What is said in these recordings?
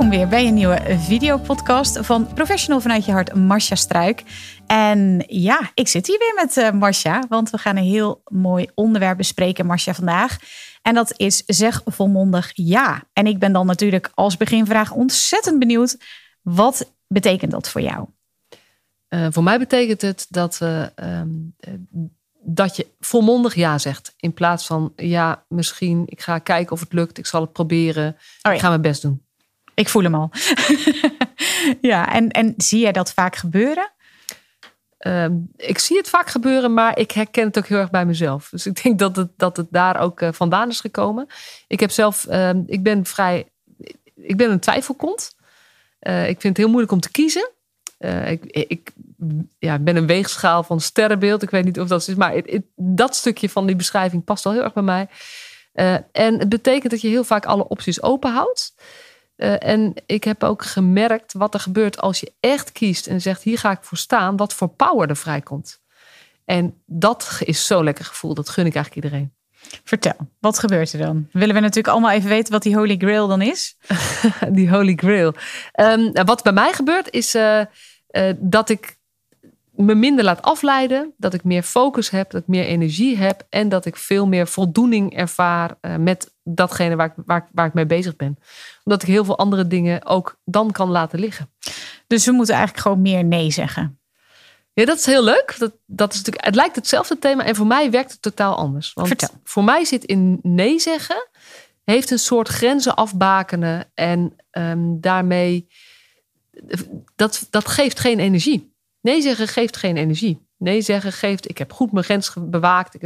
Welkom weer bij een nieuwe videopodcast van Professional vanuit je hart, Marcia Struik. En ja, ik zit hier weer met uh, Marcia, want we gaan een heel mooi onderwerp bespreken, Marcia, vandaag. En dat is zeg volmondig ja. En ik ben dan natuurlijk als beginvraag ontzettend benieuwd, wat betekent dat voor jou? Uh, voor mij betekent het dat, uh, um, dat je volmondig ja zegt. In plaats van ja, misschien, ik ga kijken of het lukt, ik zal het proberen, oh ja. ik ga mijn best doen. Ik voel hem al. ja, en, en zie jij dat vaak gebeuren? Uh, ik zie het vaak gebeuren, maar ik herken het ook heel erg bij mezelf. Dus ik denk dat het, dat het daar ook uh, vandaan is gekomen. Ik heb zelf, uh, ik ben vrij, ik ben een twijfelkont. Uh, ik vind het heel moeilijk om te kiezen. Eh, ik, ik ja, ben een weegschaal van sterrenbeeld. Ik weet niet of dat is, maar dat stukje van die beschrijving past wel heel erg bij mij. en het betekent dat je heel vaak alle opties open houdt. Uh, en ik heb ook gemerkt wat er gebeurt als je echt kiest en zegt: hier ga ik voor staan, wat voor power er vrijkomt. En dat is zo'n lekker gevoel, dat gun ik eigenlijk iedereen. Vertel, wat gebeurt er dan? Willen we natuurlijk allemaal even weten wat die Holy Grail dan is? die Holy Grail. Um, wat bij mij gebeurt is uh, uh, dat ik me minder laat afleiden, dat ik meer focus heb, dat ik meer energie heb en dat ik veel meer voldoening ervaar uh, met datgene waar ik, waar, waar ik mee bezig ben. Omdat ik heel veel andere dingen ook dan kan laten liggen. Dus we moeten eigenlijk gewoon meer nee zeggen. Ja, dat is heel leuk. Dat, dat is natuurlijk, het lijkt hetzelfde thema en voor mij werkt het totaal anders. Want Vertel. Voor mij zit in nee zeggen, heeft een soort grenzen afbakenen en um, daarmee, dat, dat geeft geen energie. Nee zeggen geeft geen energie. Nee zeggen geeft, ik heb goed mijn grens bewaakt. Ik,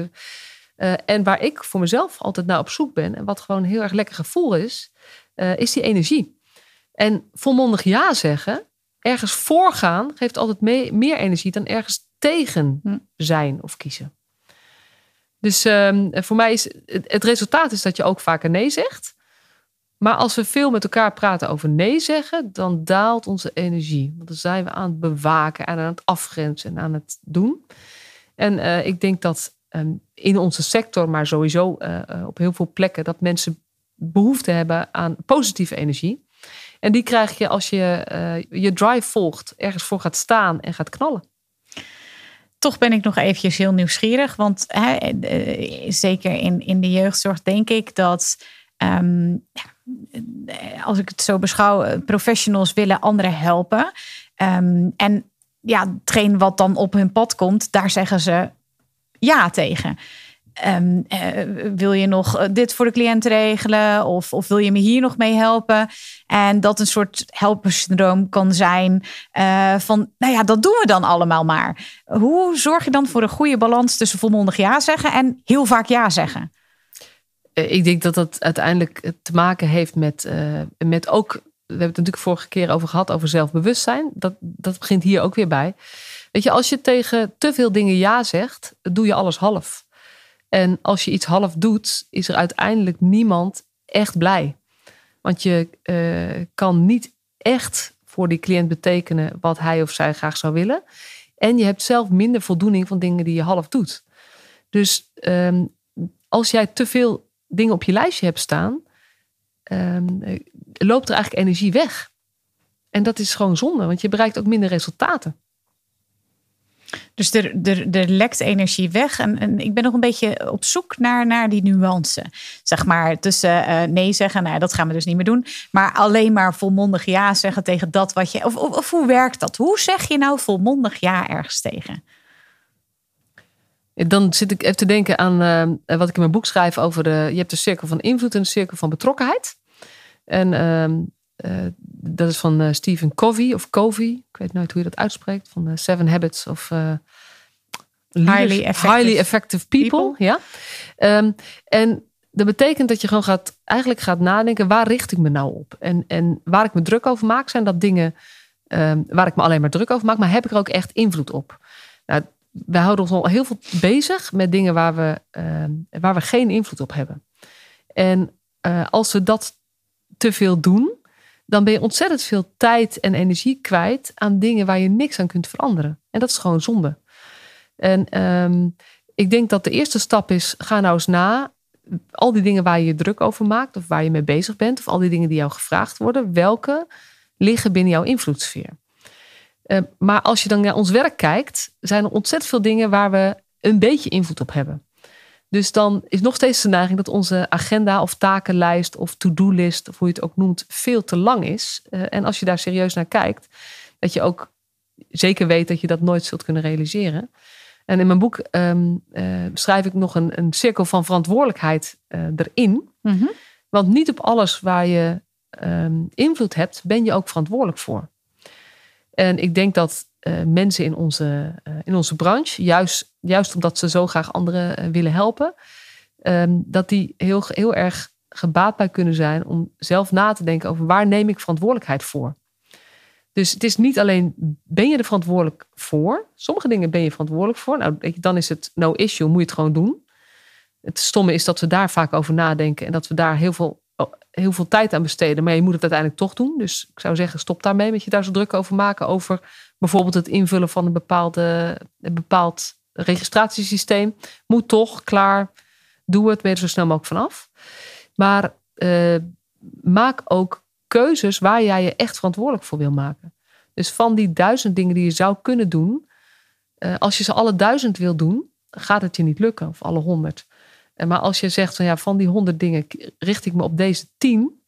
uh, en waar ik voor mezelf altijd naar op zoek ben, en wat gewoon een heel erg lekker gevoel is, uh, is die energie. En volmondig ja zeggen, ergens voorgaan, geeft altijd mee, meer energie dan ergens tegen hm. zijn of kiezen. Dus um, voor mij is het, het resultaat is dat je ook vaker nee zegt. Maar als we veel met elkaar praten over nee zeggen, dan daalt onze energie. Want dan zijn we aan het bewaken en aan het afgrenzen en aan het doen. En uh, ik denk dat um, in onze sector, maar sowieso uh, op heel veel plekken, dat mensen behoefte hebben aan positieve energie. En die krijg je als je je drive volgt, ergens voor gaat staan en gaat knallen. Toch ben ik nog eventjes heel nieuwsgierig. Want zeker in, in de jeugdzorg denk ik dat um, als ik het zo beschouw, eh, professionals willen anderen helpen. Um, en ja, hetgeen wat dan op hun pad komt, daar zeggen ze ja tegen. Um, uh, wil je nog dit voor de cliënt regelen? Of, of wil je me hier nog mee helpen? En dat een soort helpersyndroom kan zijn van, nou ja, dat doen we dan allemaal maar. Hoe zorg je dan voor een goede balans tussen volmondig ja zeggen en heel vaak ja zeggen? Eh, ik denk dat dat uiteindelijk te maken heeft met, uh, met ook. We hebben het natuurlijk vorige keer over gehad, over zelfbewustzijn. Dat, dat begint hier ook weer bij. Weet je, als je tegen te veel dingen ja zegt, doe je alles half. En als je iets half doet, is er uiteindelijk niemand echt blij. Want je kan niet echt voor die cliënt betekenen wat hij of zij graag zou willen. En je hebt zelf minder voldoening van dingen die je half doet. Dus um, als jij te veel dingen op je lijstje hebt staan, um, loopt er eigenlijk energie weg. En dat is gewoon zonde, want je bereikt ook minder resultaten. Dus er, er, er lekt energie weg. En, en, ik ben nog een beetje op zoek naar, naar die nuance. Zeg maar tussen uh, nee zeggen, nou dat gaan we dus niet meer doen. Maar alleen maar volmondig ja zeggen tegen dat wat je. Of, of, of hoe werkt dat? Hoe zeg je nou volmondig ja ergens tegen? Dan zit ik even te denken aan uh, wat ik in mijn boek schrijf over de. Je hebt de cirkel van invloed en de cirkel van betrokkenheid. En uh, uh, dat is van uh, Stephen Covey of Covey. Ik weet nooit hoe je dat uitspreekt. Van de Seven Habits of highly, effective. highly, effective, people. people. Ja. Um, en dat betekent dat je gewoon gaat, eigenlijk gaat nadenken: waar richt ik me nou op? En, en waar ik me druk over maak, zijn dat dingen um, waar ik me alleen maar druk over maak, maar heb ik er ook echt invloed op? Nou, we houden ons al heel veel bezig met dingen waar we, ehm, waar we geen invloed op hebben. En eh, als we dat te veel doen, dan ben je ontzettend veel tijd en energie kwijt aan dingen waar je niks aan kunt veranderen. En dat is gewoon zonde. En ehm, ik denk dat de eerste stap is: ga nou eens na. Al die dingen waar je je druk over maakt, of waar je mee bezig bent, of al die dingen die jou gevraagd worden, welke liggen binnen jouw invloedssfeer? Uh, maar als je dan naar ons werk kijkt, zijn er ontzettend veel dingen waar we een beetje invloed op hebben. Dus dan is nog steeds de neiging dat onze agenda of takenlijst of to-do-list, of hoe je het ook noemt, veel te lang is. Uh, en als je daar serieus naar kijkt, dat je ook zeker weet dat je dat nooit zult kunnen realiseren. En in mijn boek um, uh, schrijf ik nog een, een cirkel van verantwoordelijkheid uh, erin. Mm -hmm. Want niet op alles waar je um, invloed hebt, ben je ook verantwoordelijk voor. En ik denk dat uh, mensen in onze, in onze branche, juist, juist omdat ze zo graag anderen willen helpen, um, dat die heel, heel erg gebaat bij kunnen zijn om zelf na te denken over waar neem ik verantwoordelijkheid voor. Dus het is niet alleen, ben je er verantwoordelijk voor? Sommige dingen ben je verantwoordelijk voor. Nou, dan is het no issue, moet je het gewoon doen. Het stomme is dat we daar vaak over nadenken en dat we daar heel veel, heel veel tijd aan besteden. Maar je moet het uiteindelijk toch doen. Dus ik zou zeggen, stop daarmee met je daar zo druk over maken. Over bijvoorbeeld het invullen van een, bepaalde, bepaald registratiesysteem. Moet toch, klaar, doe het, ben er zo snel mogelijk vanaf. Maar uh, maak ook keuzes waar jij je echt verantwoordelijk voor wil maken. Dus van die duizend dingen die je zou kunnen doen, uh, als je ze alle duizend wil doen, gaat het je niet lukken, of alle honderd. Maar als je zegt van ja, van die honderd dingen richt ik me op deze tien,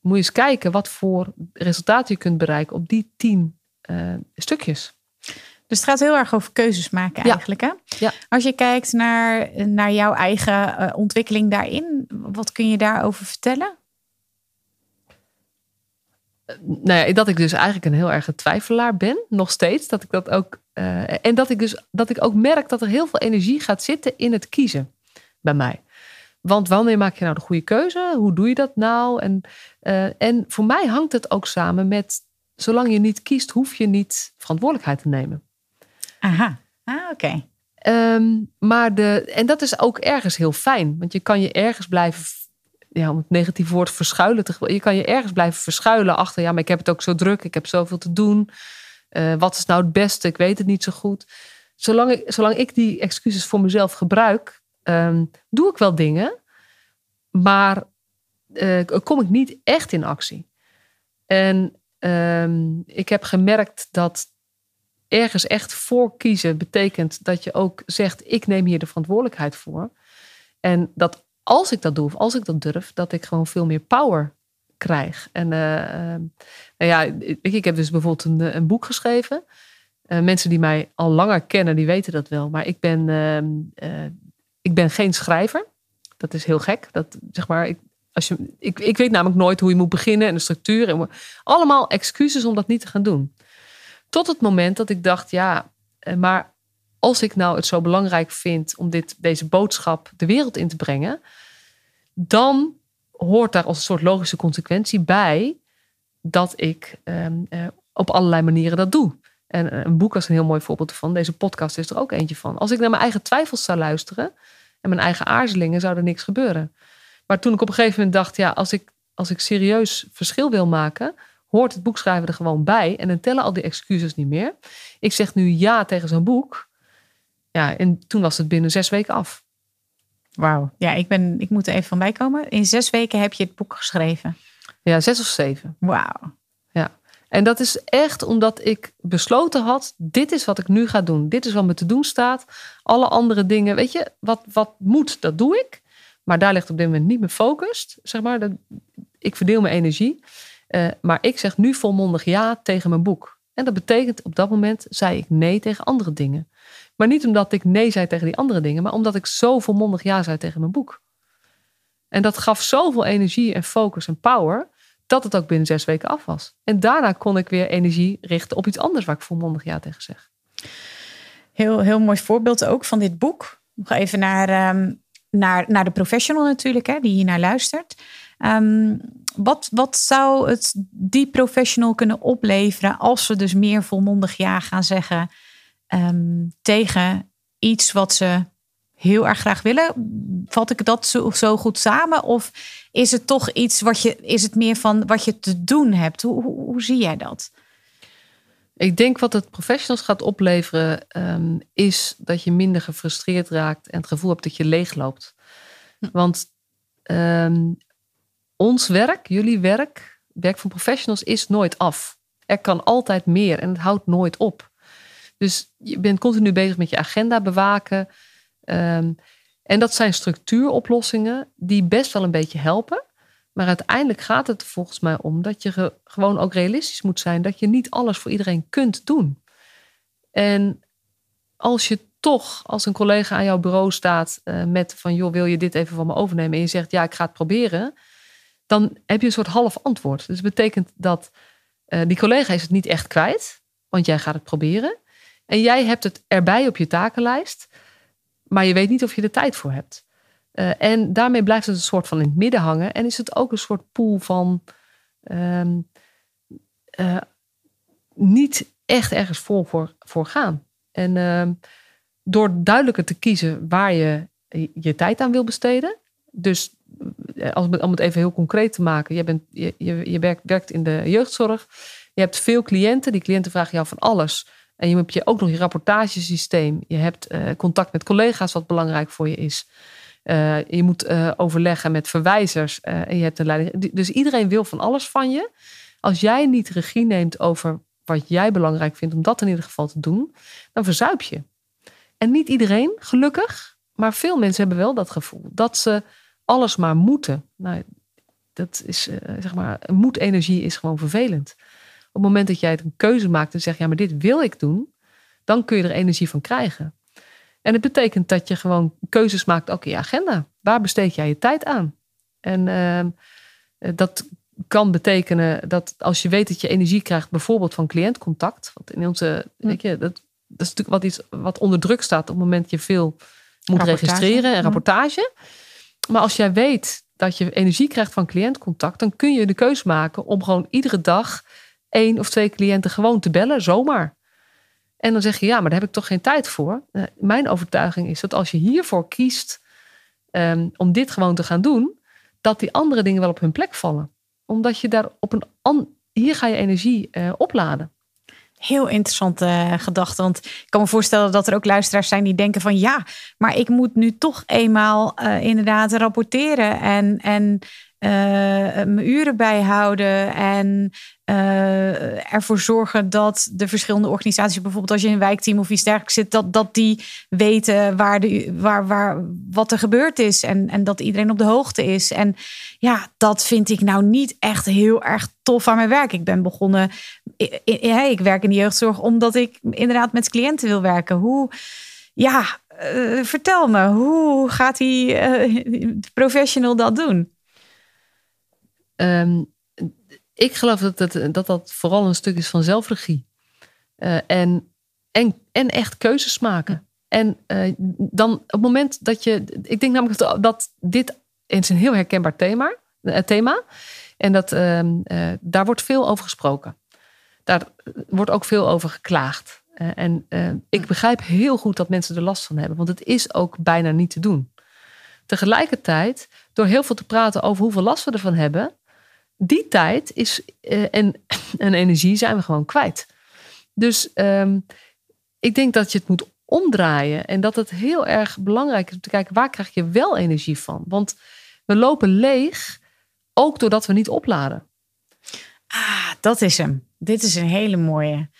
moet je eens kijken wat voor resultaten je kunt bereiken op die tien uh, stukjes. Dus het gaat heel erg over keuzes maken eigenlijk. Ja. Hè? Ja. Als je kijkt naar, naar jouw eigen ontwikkeling daarin, wat kun je daarover vertellen? nou ja, dat ik dus eigenlijk een heel erg twijfelaar ben, nog steeds. Dat ik dat ook. Uh, en dat ik dus dat ik ook merk dat er heel veel energie gaat zitten in het kiezen bij mij. Want wanneer maak je nou de goede keuze? Hoe doe je dat nou? En, uh, en voor mij hangt het ook samen met, zolang je niet kiest, hoef je niet verantwoordelijkheid te nemen. Aha, ah, oké. Okay. Um, maar de, en dat is ook ergens heel fijn, want je kan je ergens blijven ja, om het negatief woord verschuilen te Je kan je ergens blijven verschuilen achter, ja, maar ik heb het ook zo druk, ik heb zoveel te doen. Uh, wat is nou het beste? Ik weet het niet zo goed. Zolang ik, zolang ik die excuses voor mezelf gebruik, um, doe ik wel dingen, maar uh, kom ik niet echt in actie. En um, ik heb gemerkt dat ergens echt voor kiezen betekent dat je ook zegt: ik neem hier de verantwoordelijkheid voor. En dat als ik dat doe, of als ik dat durf, dat ik gewoon veel meer power krijg. En uh, uh, nou ja, ik, heb dus bijvoorbeeld een, een boek geschreven. Mensen die mij al langer kennen, die weten dat wel. Maar ik ben, ehm, ik ben geen schrijver. Dat is heel gek. Dat, zeg maar, ik, als je, ik, ik weet namelijk nooit hoe je moet beginnen en de structuur. En allemaal excuses om dat niet te gaan doen. Tot het moment dat ik dacht, ja, maar als ik nou het zo belangrijk vind om dit, deze boodschap de wereld in te brengen, dan hoort daar als een soort logische consequentie bij dat ik um, uh, op allerlei manieren dat doe. En uh, een boek is een heel mooi voorbeeld ervan. Deze podcast is er ook eentje van. Als ik naar mijn eigen twijfels zou luisteren en mijn eigen aarzelingen, zou er niks gebeuren. Maar toen ik op een gegeven moment dacht, ja, als ik, als ik serieus verschil wil maken, hoort het boekschrijven er gewoon bij. En dan tellen al die excuses niet meer. Ik zeg nu ja tegen zo'n boek. Ja, en toen was het binnen zes weken af. Wauw. Ja, ik, ben, ik moet er even van bijkomen. In zes weken heb je het boek geschreven. Ja, zes of zeven. Wauw. En dat is echt omdat ik besloten had: dit is wat ik nu ga doen. Dit is wat me te doen staat. Alle andere dingen, weet je, wat, wat moet, dat doe ik. Maar daar ligt op dit moment niet mijn focus. Zeg maar. Ik verdeel mijn energie. Uh, maar ik zeg nu volmondig ja tegen mijn boek. En dat betekent op dat moment zei ik nee tegen andere dingen. Maar niet omdat ik nee zei tegen die andere dingen, maar omdat ik zo volmondig ja zei tegen mijn boek. En dat gaf zoveel energie en focus en power, dat het ook binnen zes weken af was. En daarna kon ik weer energie richten op iets anders waar ik volmondig ja tegen zeg. Heel, heel mooi voorbeeld ook van dit boek. Nog even naar, um, naar, naar de professional natuurlijk, hè, die hier naar luistert. Um, wat, wat zou het die professional kunnen opleveren als we dus meer volmondig ja gaan zeggen ehm, tegen iets wat ze heel erg graag willen. Vat ik dat zo, zo, goed samen? Of is het toch iets wat je, is het meer van wat je te doen hebt? Hoe, hoe, hoe zie jij dat? Ik denk wat het professionals gaat opleveren, um, is dat je minder gefrustreerd raakt en het gevoel hebt dat je leegloopt. Hm. Want um, ons werk, jullie werk, werk van professionals is nooit af. Er kan altijd meer en het houdt nooit op. Dus je bent continu bezig met je agenda bewaken. Um, en dat zijn structuuroplossingen die best wel een beetje helpen. Maar uiteindelijk gaat het volgens mij om dat je gewoon ook realistisch moet zijn. Dat je niet alles voor iedereen kunt doen. En als je toch, als een collega aan jouw bureau staat uh, met van joh, wil je dit even van me overnemen? En je zegt ja, ik ga het proberen. Dan heb je een soort half antwoord. Dus dat betekent dat uh, die collega is het niet echt kwijt, want jij gaat het proberen. En jij hebt het erbij op je takenlijst, maar je weet niet of je er tijd voor hebt. Uh, en daarmee blijft het een soort van in het midden hangen. En is het ook een soort pool van um, uh, niet echt ergens vol voor, voor gaan. En uh, door duidelijker te kiezen waar je je tijd aan wil besteden. Dus als, om het even heel concreet te maken. Je, bent, je, je, je werkt, werkt in de jeugdzorg. Je hebt veel cliënten. Die cliënten vragen jou van alles. En je hebt je ook nog je rapportagesysteem. Je hebt contact met collega's, wat belangrijk voor je is. Uh, je moet uh, overleggen met verwijzers en je hebt een leiding. Dus iedereen wil van alles van je. Als jij niet regie neemt over wat jij belangrijk vindt om dat in ieder geval te doen, dan verzuip je. En niet iedereen, gelukkig, maar veel mensen hebben wel dat gevoel dat ze alles maar moeten. Nou, dat is zeg maar, moedenergie is gewoon vervelend. Op het moment dat jij een keuze maakt en zegt, ja, maar dit wil ik doen, dan kun je er energie van krijgen. En het betekent dat je gewoon keuzes maakt ook in je agenda. Waar besteed jij je tijd aan? En uh, dat kan betekenen dat als je weet dat je energie krijgt, bijvoorbeeld van cliëntcontact. Want in onze, hm. weet je, dat, dat is natuurlijk wat iets wat onder druk staat op het moment dat je veel moet registreren en hm. rapportage. Maar als jij weet dat je energie krijgt van cliëntcontact, dan kun je de keuze maken om gewoon iedere dag één of twee cliënten gewoon te bellen, zomaar. En dan zeg je, ja, maar daar heb ik toch geen tijd voor. Uh, mijn overtuiging is dat als je hiervoor kiest um, om dit gewoon te gaan doen, dat die andere dingen wel op hun plek vallen. Omdat je daar op een hier ga je energie uh, opladen. Heel interessante uh, gedachte. Want ik kan me voorstellen dat er ook luisteraars zijn die denken van ja, maar ik moet nu toch eenmaal inderdaad rapporteren en, en mijn uren bijhouden en uh, ervoor zorgen dat de verschillende organisaties, bijvoorbeeld als je in een wijkteam of iets dergelijks zit, dat, dat die weten waar de, waar, waar, wat er gebeurd is en, en dat iedereen op de hoogte is. En ja, dat vind ik nou niet echt heel erg tof aan mijn werk. Ik ben begonnen, ik, ik werk in de jeugdzorg omdat ik inderdaad met cliënten wil werken. Hoe, ja, uh, vertel me, hoe gaat die uh, professional dat doen? Um ik geloof dat dat, dat dat vooral een stuk is van zelfregie. Uh, en, en, en echt keuzes maken. En uh, dan op het moment dat je. Ik denk namelijk dat, dat dit is een heel herkenbaar thema. Uh, thema en dat, ehm, daar wordt veel over gesproken. Daar wordt ook veel over geklaagd. en ik begrijp heel goed dat mensen er last van hebben, want het is ook bijna niet te doen. Tegelijkertijd, door heel veel te praten over hoeveel last we ervan hebben, die tijd is, uh, en, en energie zijn we gewoon kwijt. Dus um, ik denk dat je het moet omdraaien. En dat het heel erg belangrijk is om te kijken waar krijg je wel energie van. Want we lopen leeg, ook doordat we niet opladen. Ah, dat is hem. Dit is een hele mooie.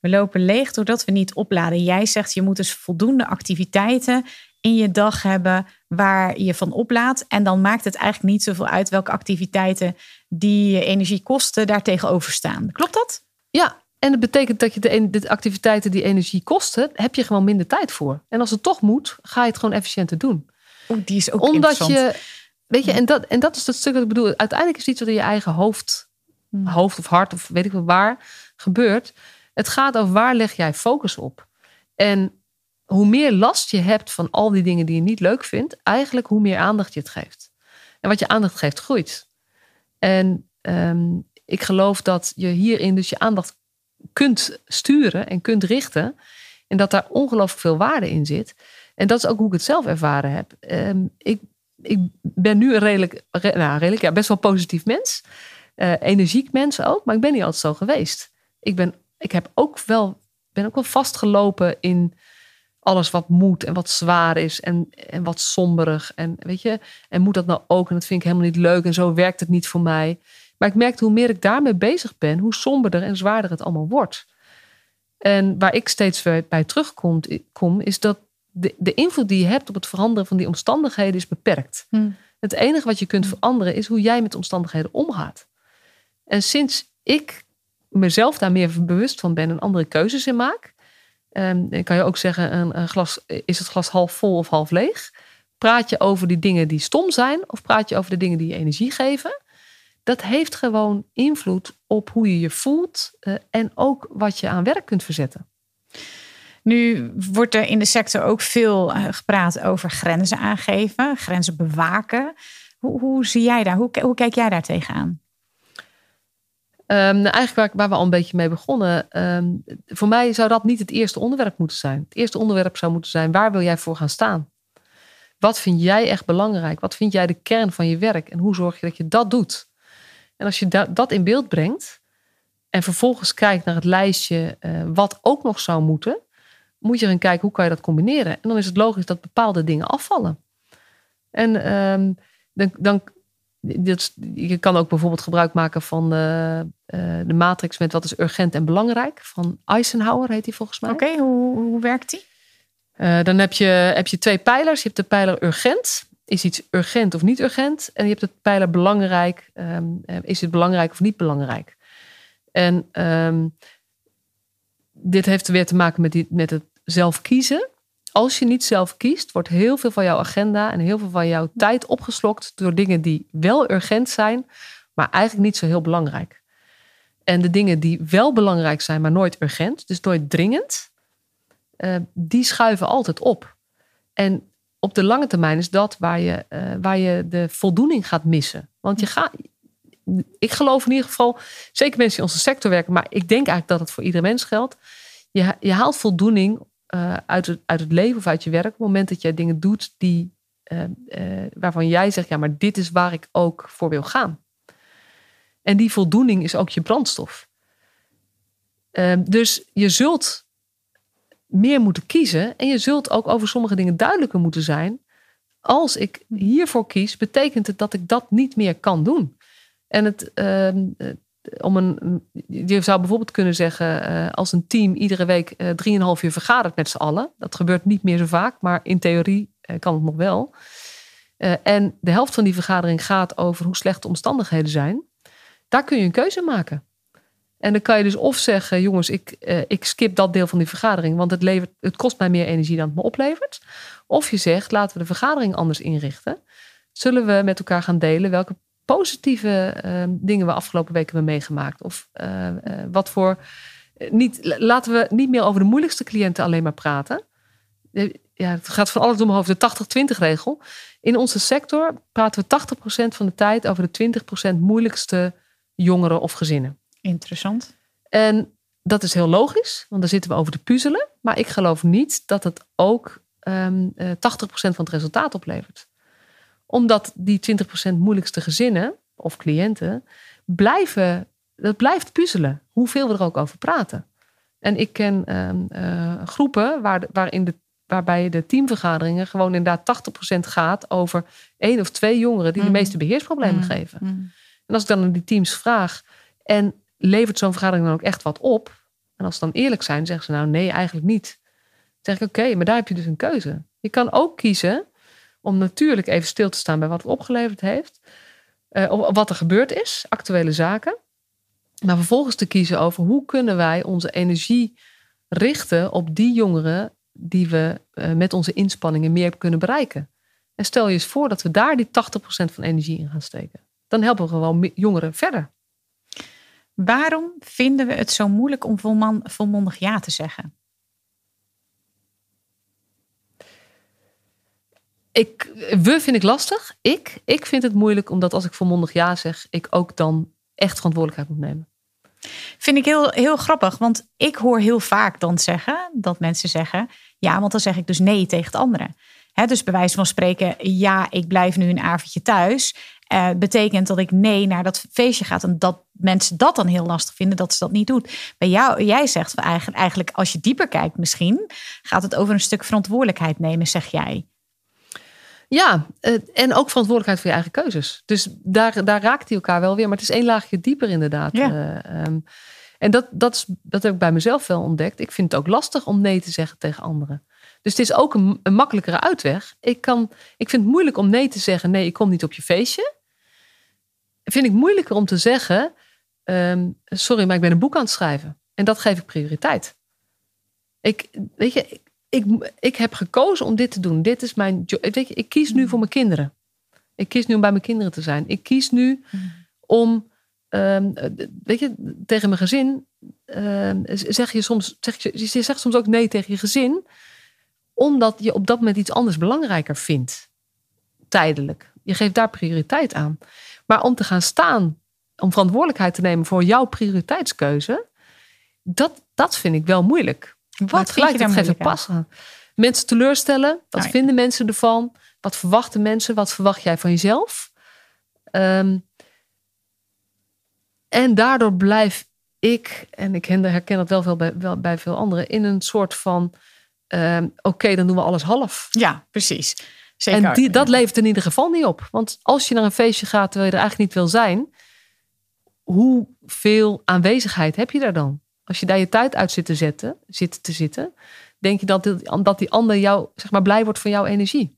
We lopen leeg doordat we niet opladen. Jij zegt je moet dus voldoende activiteiten in je dag hebben waar je van oplaadt. En dan maakt het eigenlijk niet zoveel uit welke activiteiten die je energie kosten daar tegenover staan. Klopt dat? Ja, en dat betekent dat je de, de, activiteiten die energie kosten, heb je gewoon minder tijd voor. En als het toch moet, ga je het gewoon efficiënter doen. Die is ook Omdat je, weet je, en dat, en dat is het stuk wat ik bedoel. Uiteindelijk is iets wat in je eigen hoofd, hmm. hoofd of hart of weet ik wel waar gebeurt. Het gaat over waar leg jij focus op. En hoe meer last je hebt van al die dingen die je niet leuk vindt, eigenlijk hoe meer aandacht je het geeft. En wat je aandacht geeft, groeit. En um, ik geloof dat je hierin dus je aandacht kunt sturen en kunt richten. En dat daar ongelooflijk veel waarde in zit. En dat is ook hoe ik het zelf ervaren heb. Ehm, ik, ik ben nu een redelijk, nou, redelijk ja, best wel positief mens. Uh, energiek mens ook, maar ik ben niet altijd zo geweest. Ik, ben, ik heb ook wel, ben ook wel vastgelopen in alles wat moet en wat zwaar is en, en wat somberig. En weet je, en moet dat nou ook? En dat vind ik helemaal niet leuk en zo werkt het niet voor mij. Maar ik merkte hoe meer ik daarmee bezig ben, hoe somberder en zwaarder het allemaal wordt. En waar ik steeds weer bij terugkom, kom, is dat de, de invloed die je hebt op het veranderen van die omstandigheden is beperkt. Hmm. Het enige wat je kunt veranderen is hoe jij met omstandigheden omgaat. En sinds ik mezelf daar meer bewust van ben en andere keuzes in maak, um, kan je ook zeggen: een, glas, is het glas half vol of half leeg? Praat je over die dingen die stom zijn of praat je over de dingen die je energie geven? Dat heeft gewoon invloed op hoe je je voelt uh, en ook wat je aan werk kunt verzetten. Nu wordt er in de sector ook veel uh, gepraat over grenzen aangeven, grenzen bewaken. Hoe, hoe zie jij daar? Hoe, hoe kijk jij daar tegenaan? Um, nou, eigenlijk waar, we al een beetje mee begonnen. Um, voor mij zou dat niet het eerste onderwerp moeten zijn. Het eerste onderwerp zou moeten zijn: waar wil jij voor gaan staan? Wat vind jij echt belangrijk? Wat vind jij de kern van je werk? En hoe zorg je dat je dat doet? En als je dat, in beeld brengt en vervolgens kijkt naar het lijstje uh, wat ook nog zou moeten, moet je gaan kijken hoe kan je dat combineren. En dan is het logisch dat bepaalde dingen afvallen. En um, dan, dan je kan ook bijvoorbeeld gebruik maken van de, uh, de matrix met wat is urgent en belangrijk. Van Eisenhower heet die volgens mij. Oké, hoe, hoe werkt die? Uh, dan heb je, heb je twee pijlers. Je hebt de pijler urgent. Is iets urgent of niet urgent? En je hebt de pijler belangrijk. Um, is het belangrijk of niet belangrijk? En um, dit heeft weer te maken met, die, met het zelf kiezen als je niet zelf kiest, wordt heel veel van jouw agenda en heel veel van jouw tijd opgeslokt door dingen die wel urgent zijn, maar eigenlijk niet zo heel belangrijk. En de dingen die wel belangrijk zijn, maar nooit urgent, dus nooit dringend, uh, die schuiven altijd op. En op de lange termijn is dat waar je, uh, waar je de voldoening gaat missen. Want je gaat, ik geloof in ieder geval, zeker mensen die in onze sector werken, maar ik denk eigenlijk dat het voor iedere mens geldt. Je, je haalt voldoening uh, uit, het, het leven of uit je werk. Op het moment dat jij dingen doet die, uh, uh, waarvan jij zegt, ja, maar dit is waar ik ook voor wil gaan. En die voldoening is ook je brandstof. Ehm, dus je zult meer moeten kiezen en je zult ook over sommige dingen duidelijker moeten zijn. Als ik hiervoor kies, betekent het dat ik dat niet meer kan doen. En het, ehm, om je zou bijvoorbeeld kunnen zeggen, uh, als een team iedere week uh, drieënhalf uur vergadert met z'n allen. Dat gebeurt niet meer zo vaak, maar in theorie uh, kan het nog wel. en de helft van die vergadering gaat over hoe slecht de omstandigheden zijn. Daar kun je een keuze maken. En dan kan je dus of zeggen, jongens, ik, ik skip dat deel van die vergadering, want het, levert, het kost mij meer energie dan het me oplevert. Of je zegt, laten we de vergadering anders inrichten. Zullen we met elkaar gaan delen welke positieve uh, dingen we afgelopen weken hebben meegemaakt? Of uh, uh, wat voor. Eh, niet, laten we niet meer over de moeilijkste cliënten alleen maar praten. Ja, het gaat van alles omhoog de 80-20 regel. In onze sector praten we 80% van de tijd over de 20% moeilijkste jongeren of gezinnen. Interessant. En dat is heel logisch, want daar zitten we over te puzzelen. Maar ik geloof niet dat het ook um, 80% van het resultaat oplevert omdat die 20% moeilijkste gezinnen of cliënten blijven, dat blijft puzzelen. Hoeveel we er ook over praten. En ik ken ehm, eh, groepen waar, waarin de, waarbij de teamvergaderingen gewoon inderdaad 80% gaat over één of twee jongeren die de mhm. meeste beheersproblemen mhm. geven. Mhm. En als ik dan aan die teams vraag, en levert zo'n vergadering dan ook echt wat op? En als ze dan eerlijk zijn, zeggen ze nou nee, eigenlijk niet. Dan zeg ik oké, maar daar heb je dus een keuze. Je kan ook kiezen om natuurlijk even stil te staan bij wat het opgeleverd heeft. Uh, wat er gebeurd is, actuele zaken. Maar vervolgens te kiezen over hoe kunnen wij onze energie richten op die jongeren die we uh, met onze inspanningen meer kunnen bereiken. En stel je eens voor dat we daar die 80% van energie in gaan steken. Dan helpen we gewoon jongeren verder. Waarom vinden we het zo moeilijk om volmondig ja te zeggen? Ik, we vind ik lastig. Ik, ik vind het moeilijk omdat als ik volmondig ja zeg, ik ook dan echt verantwoordelijkheid moet nemen. Vind ik heel, heel grappig, want ik hoor heel vaak dan zeggen dat mensen zeggen: ja, want dan zeg ik dus nee tegen het andere. Dus bij wijze van spreken, ja, ik blijf nu een avondje thuis. Uh, betekent dat ik nee naar dat feestje ga. En dat mensen dat dan heel lastig vinden dat ze dat niet doet. Bij jou, jij zegt eigenlijk, eigenlijk, als je dieper kijkt, misschien gaat het over een stuk verantwoordelijkheid nemen, zeg jij. Ja, eh, en ook verantwoordelijkheid voor je eigen keuzes. Dus daar, daar raakt hij elkaar wel weer. Maar het is één laagje dieper inderdaad. Ja. Eh, ehm, en dat, dat, is, dat heb ik bij mezelf wel ontdekt. Ik vind het ook lastig om nee te zeggen tegen anderen. Dus het is ook een, een makkelijkere uitweg. Ik, kan, ik vind het moeilijk om nee te zeggen. Nee, ik kom niet op je feestje. Vind ik moeilijker om te zeggen. Ehm, sorry, maar ik ben een boek aan het schrijven. En dat geef ik prioriteit. Ik, weet je, ik, ik heb gekozen om dit te doen. Dit is mijn Weet je, ik kies nu voor mijn kinderen. Ik kies nu om bij mijn kinderen te zijn. Ik kies nu om, um, weet je, tegen mijn gezin uh, zeg je soms, zeg je, je zegt soms ook nee tegen je gezin, omdat je op dat moment iets anders belangrijker vindt. Tijdelijk. Je geeft daar prioriteit aan. Maar om te gaan staan, om verantwoordelijkheid te nemen voor jouw prioriteitskeuze, dat, dat vind ik wel moeilijk. Wat vind je daar geeft pas aan. Mensen teleurstellen. Wat vinden mensen ervan? Wat verwachten mensen? Wat verwacht jij van jezelf? Ehm, en daardoor blijf ik, en ik herken dat wel veel bij, wel bij veel anderen, in een soort van: ehm, oké, dan doen we alles half. Ja, precies. Zeker. En die, dat levert in ieder geval niet op. Want als je naar een feestje gaat terwijl je er eigenlijk niet wil zijn, hoeveel aanwezigheid heb je daar dan? Als je daar je tijd uit zit te zetten, zit te zitten, denk je dat, dat die ander jou, zeg maar, blij wordt van jouw energie.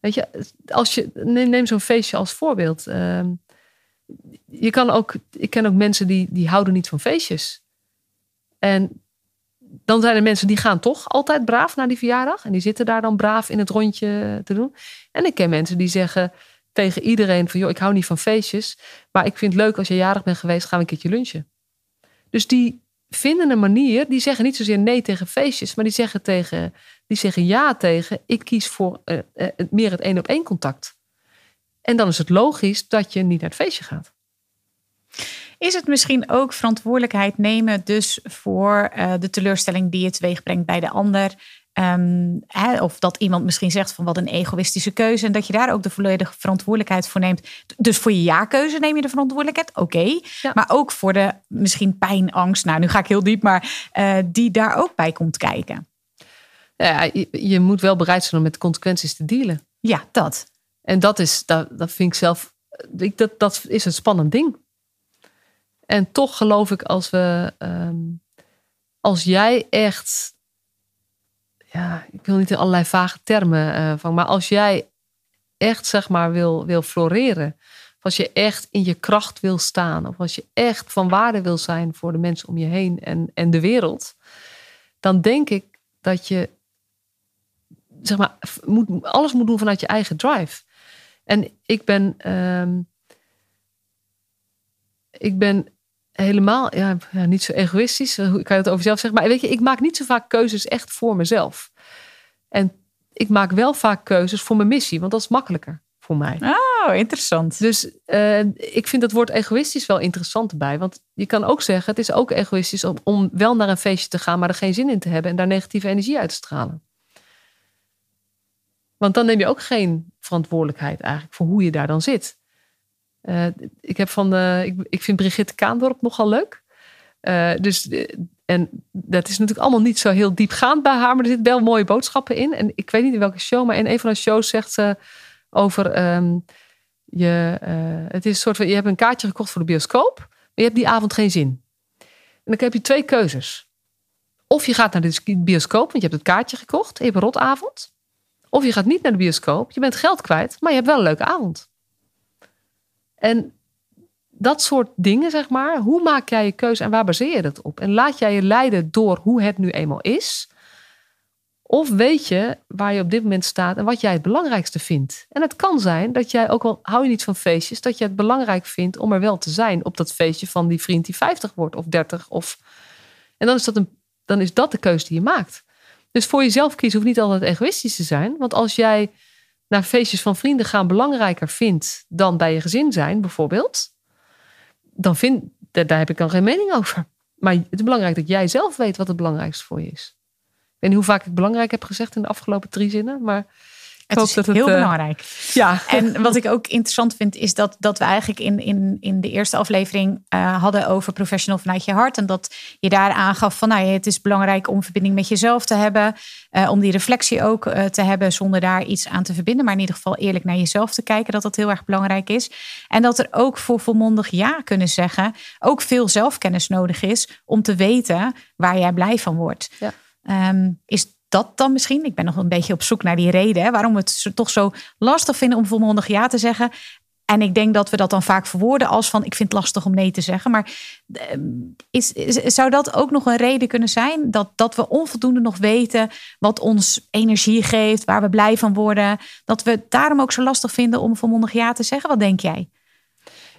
Weet je, als je, neem, zo'n feestje als voorbeeld. Ehm, je kan ook, ik ken ook mensen die, die houden niet van feestjes. En dan zijn er mensen die gaan toch altijd braaf naar die verjaardag. En die zitten daar dan braaf in het rondje te doen. En ik ken mensen die zeggen tegen iedereen van... joh, ik hou niet van feestjes. Maar ik vind het leuk als je jarig bent geweest, gaan we een keertje lunchen. Dus die vinden een manier, die zeggen niet zozeer nee tegen feestjes, maar die zeggen, tegen, die zeggen ja tegen, ik kies voor uh, uh, meer het één op één contact. En dan is het logisch dat je niet naar het feestje gaat. Is het misschien ook verantwoordelijkheid nemen dus voor uh, de teleurstelling die je teweeg brengt bij de ander? Um, hè, of dat iemand misschien zegt van wat een egoïstische keuze. En dat je daar ook de volledige verantwoordelijkheid voor neemt. Dus voor je ja-keuze neem je de verantwoordelijkheid. Oké. Maar ook voor de misschien pijn, angst. Nou, nu ga ik heel diep, maar uh, die daar ook bij komt kijken. Ja, je, je, moet wel bereid zijn om met consequenties te dealen. Ja, dat. En dat is, dat, dat vind ik zelf, dat, dat is een spannend ding. En toch geloof ik als we, um, als jij echt ja, ik wil niet in allerlei vage termen uh, van, maar als jij echt zeg maar wil, wil floreren, als je echt in je kracht wil staan, of als je echt van waarde wil zijn voor de mensen om je heen en, en de wereld, dan denk ik dat je zeg maar, moet, alles moet doen vanuit je eigen drive. En ik ben, um, ik ben helemaal, ja, niet zo egoïstisch. Hoe kan je het over zelf zeggen? Maar weet je, ik maak niet zo vaak keuzes echt voor mezelf. En ik maak wel vaak keuzes voor mijn missie, want dat is makkelijker voor mij. Oh, interessant. Dus uh, ik vind het woord egoïstisch wel interessant erbij. Want je kan ook zeggen, het is ook egoïstisch om, om wel naar een feestje te gaan, maar er geen zin in te hebben en daar negatieve energie uit te stralen. Want dan neem je ook geen verantwoordelijkheid eigenlijk voor hoe je daar dan zit. Uh, ik, heb van, ik, ik vind Brigitte Kaandorp nogal leuk. Uh, dus, en dat is natuurlijk allemaal niet zo heel diepgaand bij haar, maar er zitten wel mooie boodschappen in. En ik weet niet in welke show, maar in een van de shows zegt ze over um, je, het is een soort van, je hebt een kaartje gekocht voor de bioscoop, maar je hebt die avond geen zin. En dan heb je twee keuzes. Of je gaat naar de bioscoop, want je hebt het kaartje gekocht, je hebt een rotavond. Of je gaat niet naar de bioscoop, je bent geld kwijt, maar je hebt wel een leuke avond. En dat soort dingen, zeg maar. Hoe maak jij je keuze en waar baseer je dat op? En laat jij je leiden door hoe het nu eenmaal is? Of weet je waar je op dit moment staat en wat jij het belangrijkste vindt? En het kan zijn dat jij, ook al hou je niet van feestjes, dat je het belangrijk vindt om er wel te zijn op dat feestje van die vriend die 50 wordt of 30. Of... En dan is, dat een, dan is dat de keuze die je maakt. Dus voor jezelf kiezen hoeft niet altijd egoïstisch te zijn. Want als jij naar feestjes van vrienden gaan belangrijker vindt dan bij je gezin zijn, bijvoorbeeld, dan vind, daar, daar heb ik dan geen mening over. Maar het is belangrijk dat jij zelf weet wat het belangrijkste voor je is. Ik weet niet hoe vaak ik belangrijk heb gezegd in de afgelopen drie zinnen, maar het is heel het, uh, belangrijk. Ja. En wat ik ook interessant vind, is dat, dat we eigenlijk in, in, in de eerste aflevering uh, hadden over professional vanuit je hart. En dat je daar aangaf van nou, het is belangrijk om verbinding met jezelf te hebben. Uh, om die reflectie ook te hebben zonder daar iets aan te verbinden. Maar in ieder geval eerlijk naar jezelf te kijken, dat dat heel erg belangrijk is. En dat er ook voor volmondig ja kunnen zeggen, ook veel zelfkennis nodig is om te weten waar jij blij van wordt. Ja. Um, is dat dan misschien? Ik ben nog een beetje op zoek naar die reden. Hè, waarom we het toch zo lastig vinden om volmondig ja te zeggen. En ik denk dat we dat dan vaak verwoorden als van ik vind het lastig om nee te zeggen. Maar ehm, is, zou dat ook nog een reden kunnen zijn? Dat, dat we onvoldoende nog weten wat ons energie geeft, waar we blij van worden. Dat we het daarom ook zo lastig vinden om volmondig ja te zeggen. Wat denk jij?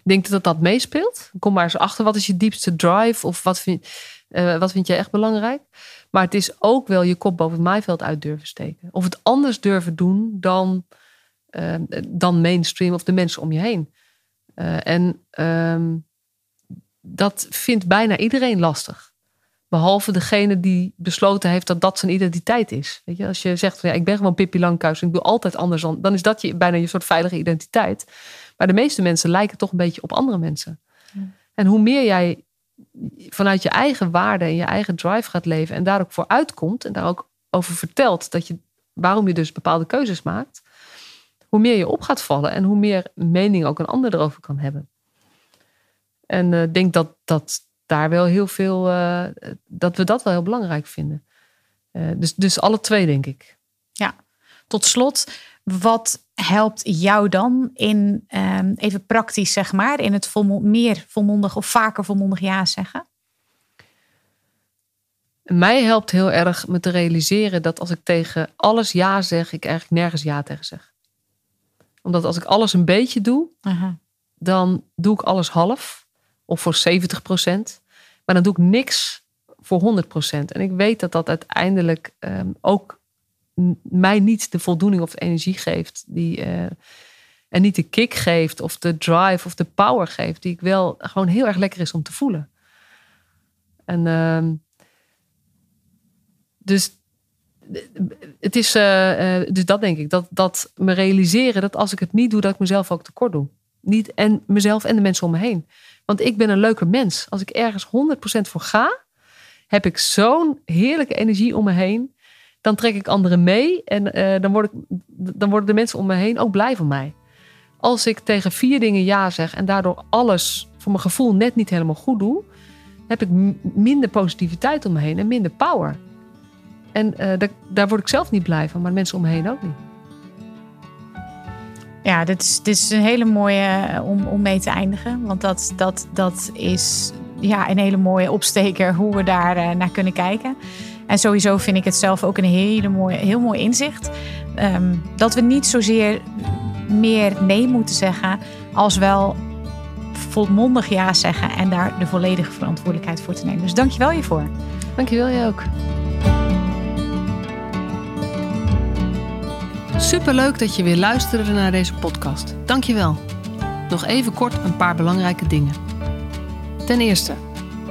Ik denk dat dat meespeelt. Kom maar eens achter. Wat is je diepste drive? Of wat vind, uh, wat vind je echt belangrijk? Maar het is ook wel je kop boven het maaiveld uit durven steken. Of het anders durven doen dan, uh, dan mainstream of de mensen om je heen. Uh, en uh, dat vindt bijna iedereen lastig. Behalve degene die besloten heeft dat dat zijn identiteit is. Weet je, als je zegt van ja, ik ben gewoon Pippi Langkous en ik doe altijd anders dan, dan is dat je, bijna je soort veilige identiteit. Maar de meeste mensen lijken toch een beetje op andere mensen. Ja. En hoe meer jij vanuit je eigen waarde en je eigen drive gaat leven en daar ook voor uitkomt en daar ook over vertelt dat je, waarom je dus bepaalde keuzes maakt, hoe meer je op gaat vallen en hoe meer mening ook een ander erover kan hebben. En ik uh, denk dat, dat daar wel heel veel, uh, dat we dat wel heel belangrijk vinden. Uh, dus, dus alle twee, denk ik. Ja, tot slot, wat helpt jou dan in, um, even praktisch zeg maar, in het volmond, meer volmondig of vaker volmondig ja zeggen? Mij helpt heel erg me te realiseren dat als ik tegen alles ja zeg, ik eigenlijk nergens ja tegen zeg. Omdat als ik alles een beetje doe, dan doe ik alles half of voor 70 procent. Maar dan doe ik niks voor 100 procent. En ik weet dat dat uiteindelijk um, ook mij niet de voldoening of de energie geeft. Die, uh, en niet de kick geeft of de drive of de power geeft. Die ik wel gewoon heel erg lekker is om te voelen. En uh, dus het is, uh, uh, dus dat denk ik, dat, dat me realiseren dat als ik het niet doe, dat ik mezelf ook tekort doe. Niet en mezelf en de mensen om me heen. Want ik ben een leuker mens. Als ik ergens 100% voor ga, heb ik zo'n heerlijke energie om me heen dan trek ik anderen mee en uh, dan, word ik, dan worden de mensen om me heen ook blij van mij. Als ik tegen vier dingen ja zeg en daardoor alles voor mijn gevoel net niet helemaal goed doe, heb ik minder positiviteit om me heen en minder power. En uh, daar, word ik zelf niet blij van, maar mensen om me heen ook niet. Ja, dit is, dit is een hele mooie eh, om, om mee te eindigen. Want dat, dat, dat is ja, een hele mooie opsteker hoe we daar naar kunnen kijken. En sowieso vind ik het zelf ook een hele mooie, heel mooi inzicht. Um, dat we niet zozeer meer nee moeten zeggen, als wel volmondig ja zeggen en daar de volledige verantwoordelijkheid voor te nemen. Dus dankjewel hiervoor. Dankjewel je ook. Superleuk dat je weer luisterde naar deze podcast. Dankjewel. Nog even kort een paar belangrijke dingen. Ten eerste,